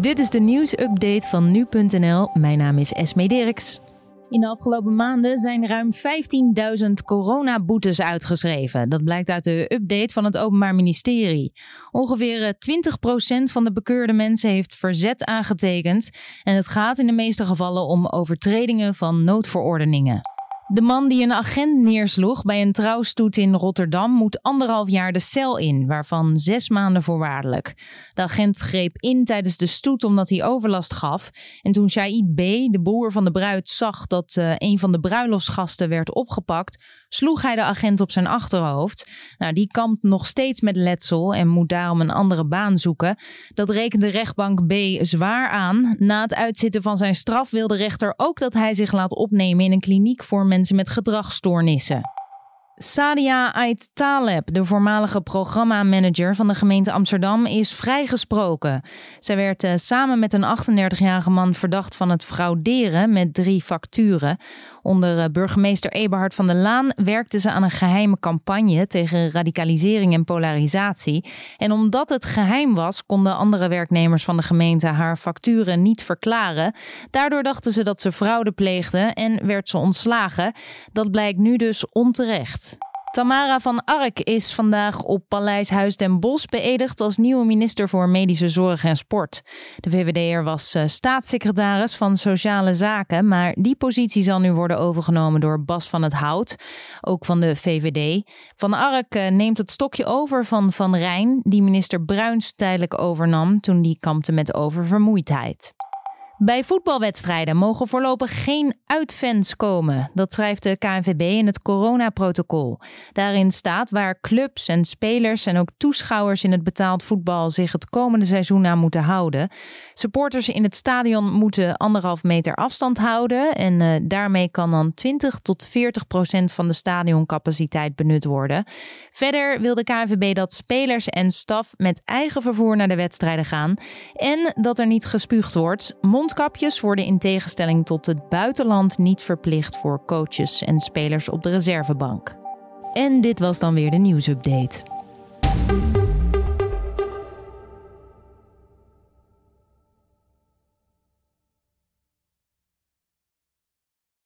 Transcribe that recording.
Dit is de nieuwsupdate van nu.nl. Mijn naam is Esme Dirks. In de afgelopen maanden zijn ruim 15.000 coronaboetes uitgeschreven. Dat blijkt uit de update van het Openbaar Ministerie. Ongeveer 20% van de bekeurde mensen heeft verzet aangetekend. En het gaat in de meeste gevallen om overtredingen van noodverordeningen. De man die een agent neersloeg bij een trouwstoet in Rotterdam moet anderhalf jaar de cel in, waarvan zes maanden voorwaardelijk. De agent greep in tijdens de stoet omdat hij overlast gaf. En toen Shaid B., de broer van de bruid, zag dat uh, een van de bruiloftsgasten werd opgepakt, sloeg hij de agent op zijn achterhoofd. Nou, die kampt nog steeds met letsel en moet daarom een andere baan zoeken. Dat rekent de rechtbank B zwaar aan. Na het uitzitten van zijn straf wil de rechter ook dat hij zich laat opnemen in een kliniek voor mensen met gedragsstoornissen. Sadia Ait Taleb, de voormalige programmamanager van de gemeente Amsterdam, is vrijgesproken. Zij werd uh, samen met een 38-jarige man verdacht van het frauderen met drie facturen. Onder uh, burgemeester Eberhard van der Laan werkte ze aan een geheime campagne tegen radicalisering en polarisatie. En omdat het geheim was, konden andere werknemers van de gemeente haar facturen niet verklaren. Daardoor dachten ze dat ze fraude pleegde en werd ze ontslagen. Dat blijkt nu dus onterecht. Tamara van Ark is vandaag op Paleis Huis den Bosch beëdigd als nieuwe minister voor Medische Zorg en Sport. De VVD'er was uh, staatssecretaris van Sociale Zaken, maar die positie zal nu worden overgenomen door Bas van het Hout, ook van de VVD. Van Ark uh, neemt het stokje over van Van Rijn, die minister Bruins tijdelijk overnam toen die kampte met oververmoeidheid. Bij voetbalwedstrijden mogen voorlopig geen uitfans komen. Dat schrijft de KNVB in het coronaprotocol. Daarin staat waar clubs en spelers en ook toeschouwers in het betaald voetbal zich het komende seizoen aan moeten houden. Supporters in het stadion moeten anderhalf meter afstand houden. En uh, daarmee kan dan 20 tot 40 procent van de stadioncapaciteit benut worden. Verder wil de KNVB dat spelers en staf met eigen vervoer naar de wedstrijden gaan. En dat er niet gespuugd wordt. Mondkapjes worden in tegenstelling tot het buitenland niet verplicht voor coaches en spelers op de reservebank. En dit was dan weer de nieuwsupdate.